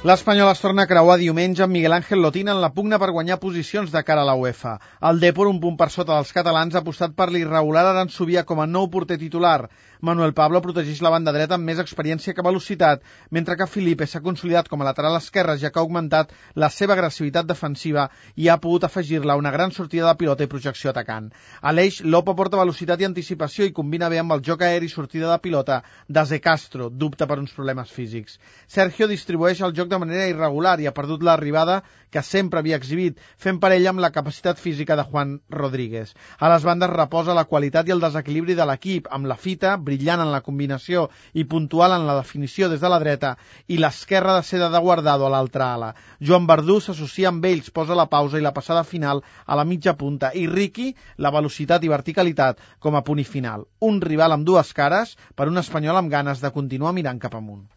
L'Espanyol es torna a creuar diumenge amb Miguel Ángel Lotín en la pugna per guanyar posicions de cara a la UEFA. El Depor, un punt per sota dels catalans, ha apostat per l'irregular Aranzubia com a nou porter titular. Manuel Pablo protegeix la banda dreta amb més experiència que velocitat, mentre que Felipe s'ha consolidat com a lateral esquerre, ja que ha augmentat la seva agressivitat defensiva i ha pogut afegir-la una gran sortida de pilota i projecció atacant. A l'eix, Lopo porta velocitat i anticipació i combina bé amb el joc aeri i sortida de pilota de Castro, dubta per uns problemes físics. Sergio distribueix el de manera irregular i ha perdut l'arribada que sempre havia exhibit, fent parella amb la capacitat física de Juan Rodríguez. A les bandes reposa la qualitat i el desequilibri de l'equip, amb la fita brillant en la combinació i puntual en la definició des de la dreta i l'esquerra de seda de Guardado a l'altra ala. Joan Verdú s'associa amb ells, posa la pausa i la passada final a la mitja punta i Ricky la velocitat i verticalitat com a punt final. Un rival amb dues cares per un espanyol amb ganes de continuar mirant cap amunt.